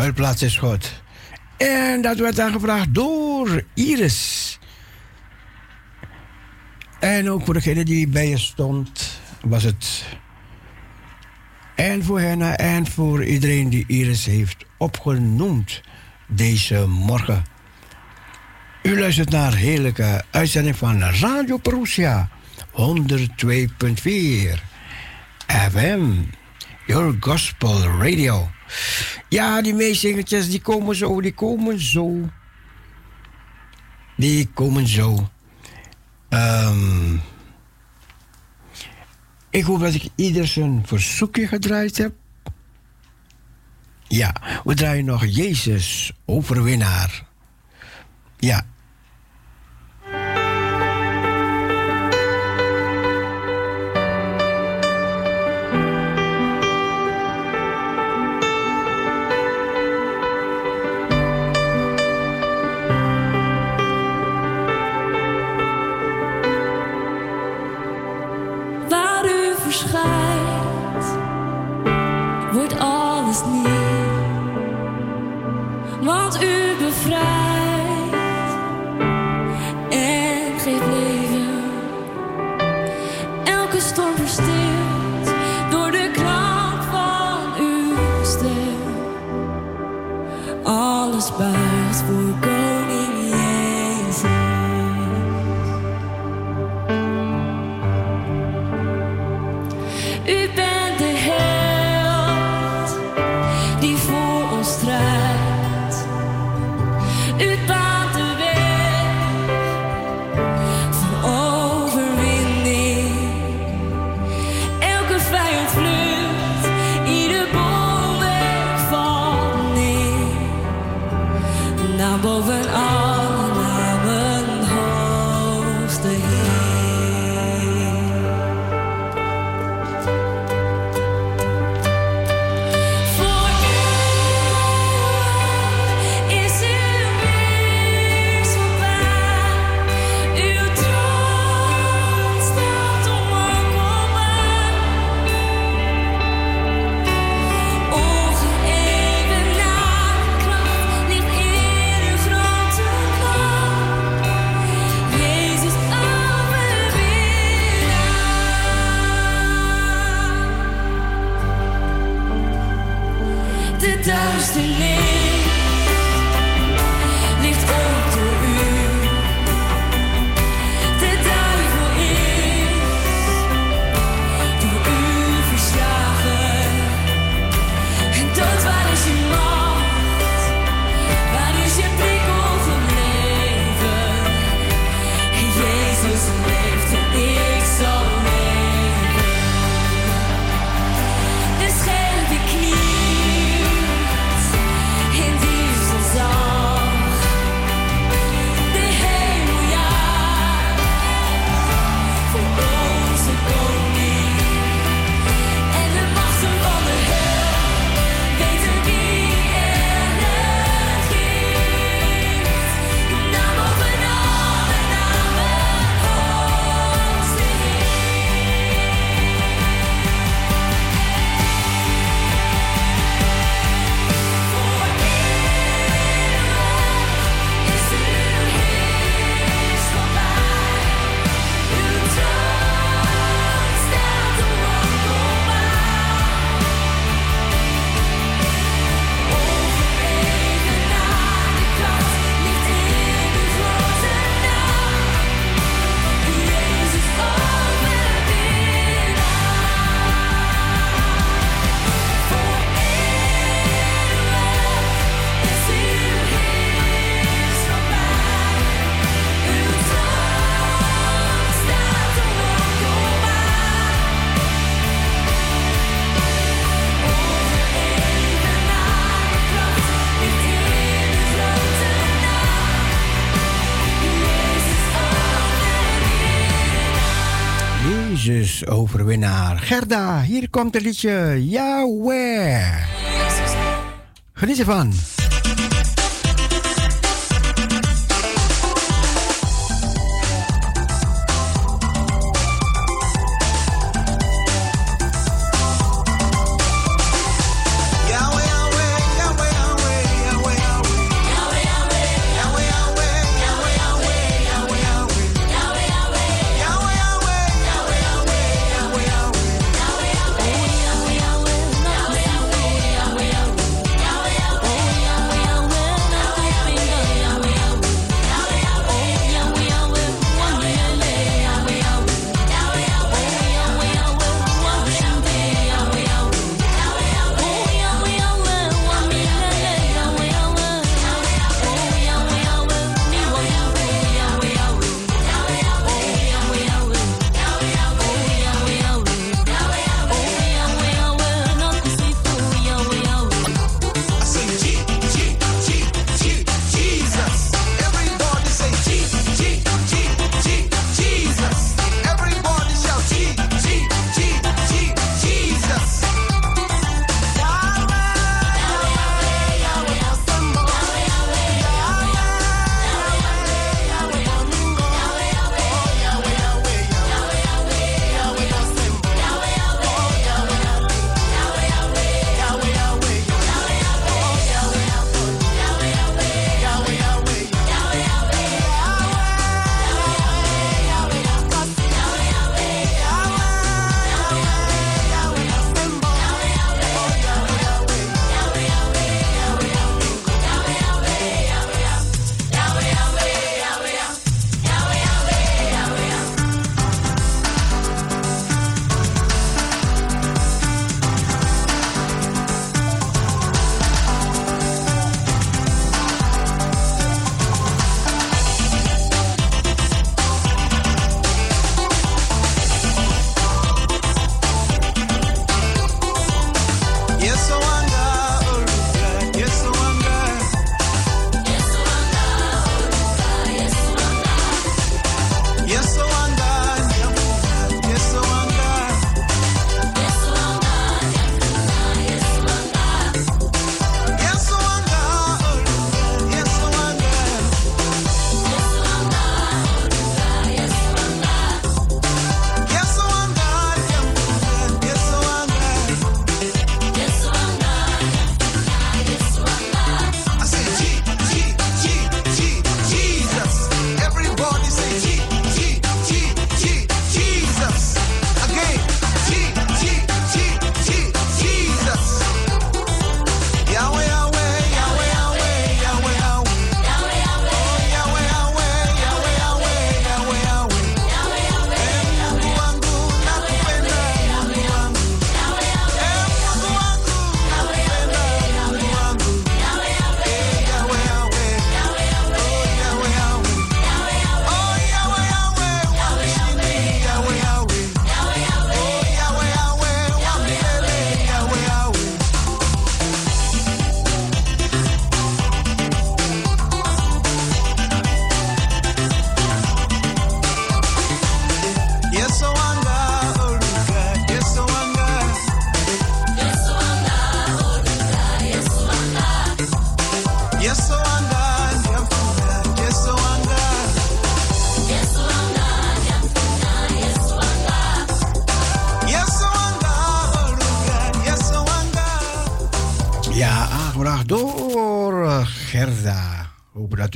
Schuilplaats is God. En dat werd aangevraagd door Iris. En ook voor degene die bij je stond, was het. En voor hen en voor iedereen die Iris heeft opgenoemd deze morgen. U luistert naar heerlijke uitzending van Radio Perusia 102.4 FM. Your Gospel Radio. Ja, die meezingertjes die komen zo, die komen zo. Die komen zo. Ehm, ik hoop dat ik ieder zijn verzoekje gedraaid heb. Ja, we draaien nog Jezus, overwinnaar. Ja. Hier komt het liedje Yahweh. Geniet ervan.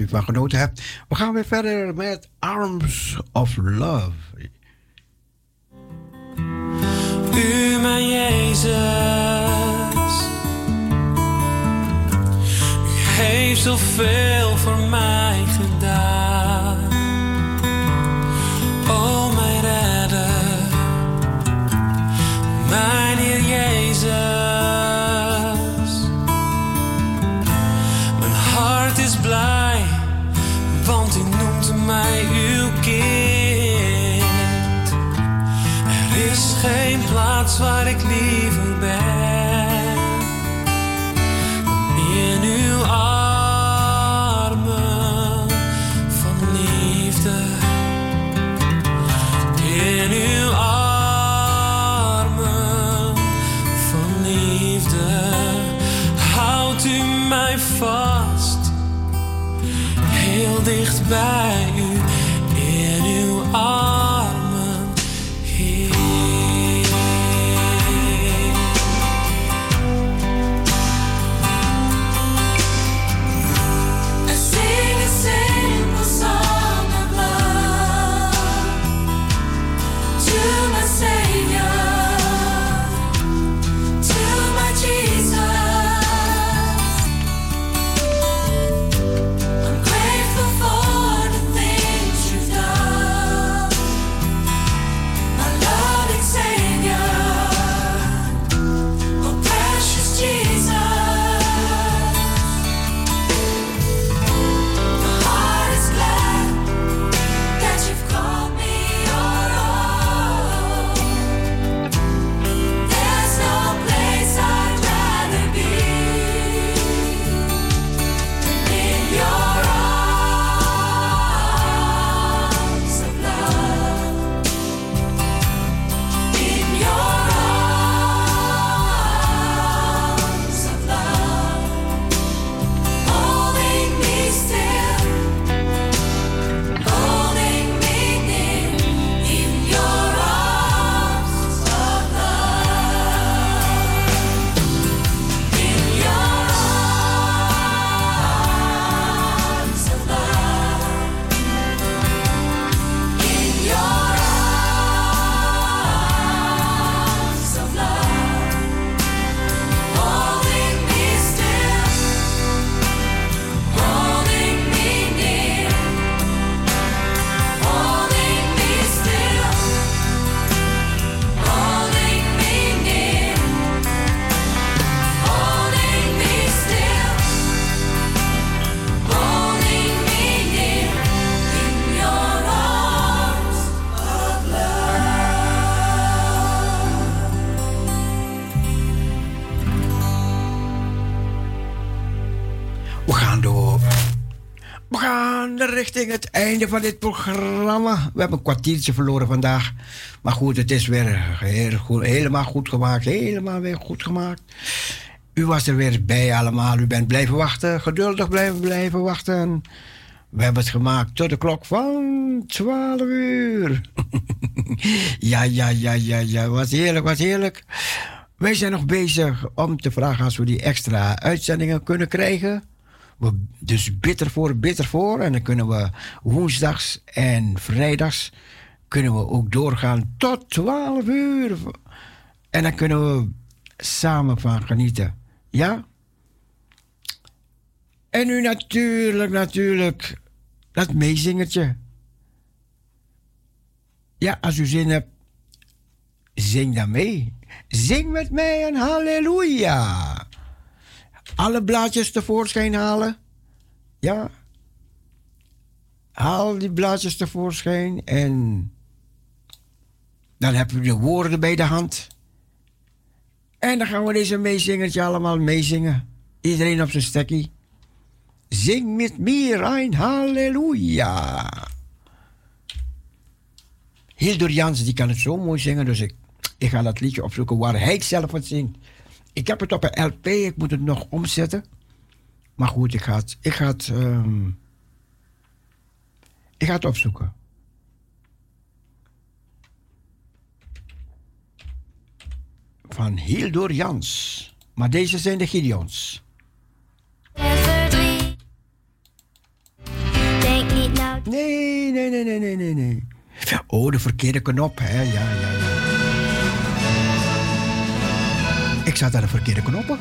U van genoten hebt. Van dit programma. We hebben een kwartiertje verloren vandaag. Maar goed, het is weer heel goed, helemaal goed gemaakt. Helemaal weer goed gemaakt. U was er weer bij allemaal. U bent blijven wachten. Geduldig blijven, blijven wachten. We hebben het gemaakt tot de klok van 12 uur. (laughs) ja, ja, ja, ja, ja. Was heerlijk, was heerlijk. Wij zijn nog bezig om te vragen als we die extra uitzendingen kunnen krijgen. Dus bitter voor, bitter voor. En dan kunnen we woensdags en vrijdags kunnen we ook doorgaan tot 12 uur. En dan kunnen we samen van genieten. Ja? En nu natuurlijk, natuurlijk, dat meezingertje. Ja, als u zin hebt, zing dan mee. Zing met mij een halleluja. Alle blaadjes tevoorschijn halen. Ja. Haal die blaadjes tevoorschijn en dan hebben we de woorden bij de hand. En dan gaan we deze meezingertje allemaal meezingen. Iedereen op zijn stekkie. Zing met mir een halleluja. Hildur Jans, die kan het zo mooi zingen, dus ik, ik ga dat liedje opzoeken waar hij zelf het zingt. Ik heb het op een LP, ik moet het nog omzetten. Maar goed, ik ga het, ik ga het, ehm, ik ga het opzoeken. Van Hildur Jans. Maar deze zijn de Gideons. Nou. Nee, nee, nee, nee, nee, nee, nee. Oh, de verkeerde knop, hè? Ja, ja, ja. Ik zat aan de verkeerde knoppen.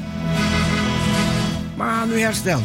Maar nu hersteld.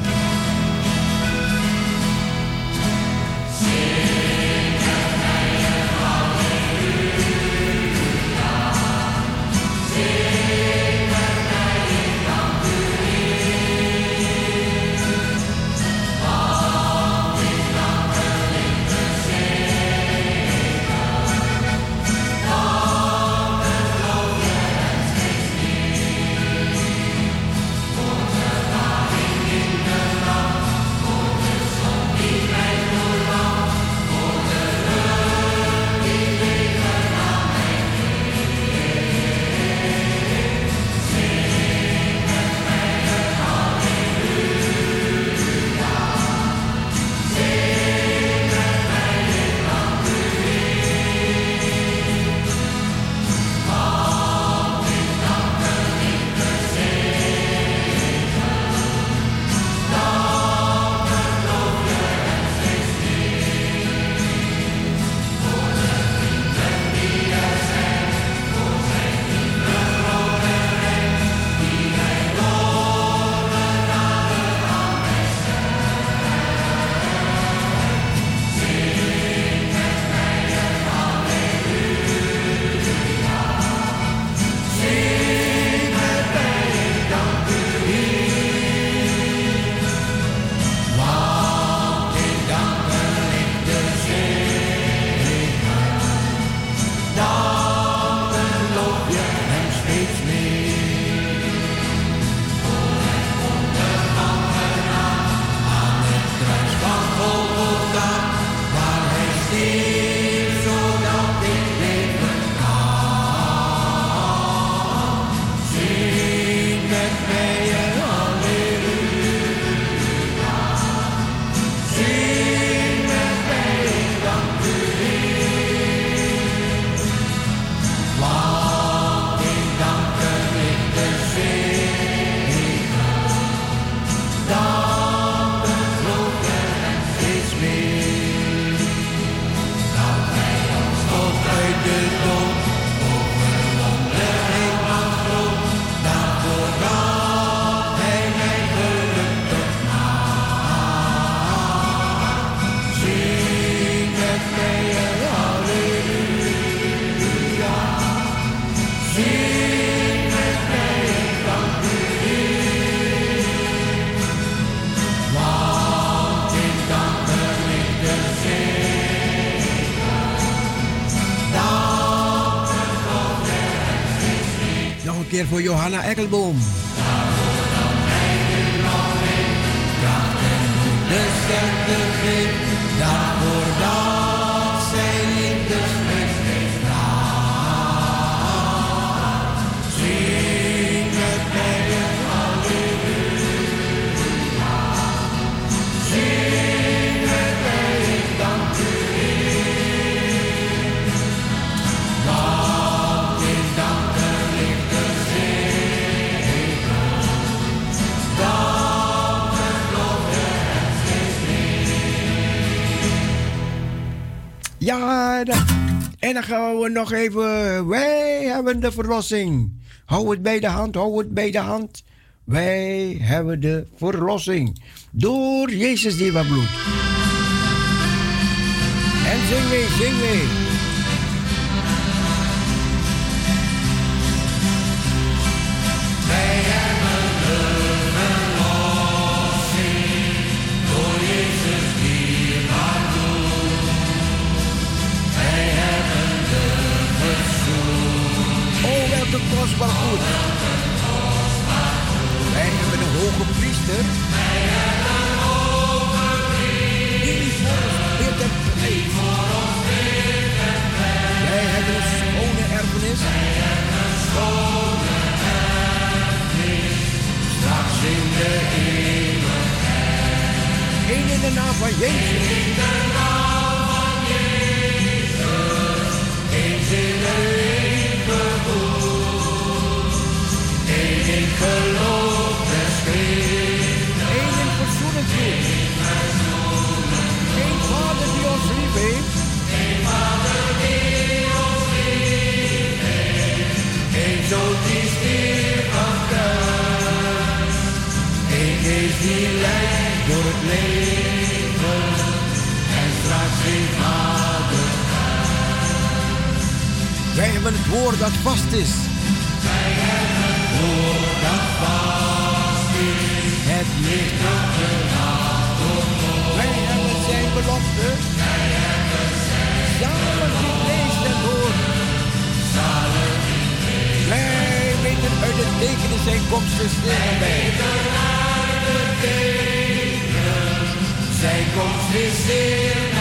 Johanna Ekkelboom. De En dan gaan we nog even. Wij hebben de verlossing. Hou het bij de hand, hou het bij de hand. Wij hebben de verlossing. Door Jezus die wat bloed. En zing mee, zing mee. Welke kostbaar goed. Wij hebben een hoge priester. Wij hebben een hoge Die voor ons bidt en pleit. Wij hebben een schone erfenis. Wij hebben een schone erfenis. Straks in de eeuwigheid. Eén in de naam van Jezus. In de naam van Jezus. Eens in het Een vader die ons heeft. Een vader die ons lief heeft. Een zoon die stierf aan kruis. Een geest die leidt door het leven. En straks geen vader Wij hebben het woord dat vast is. Wij hebben zijn belofte. Zalig die leest en hoort. Wij weten het tekenen zijn komst het tekenen zijn komst dichtbij.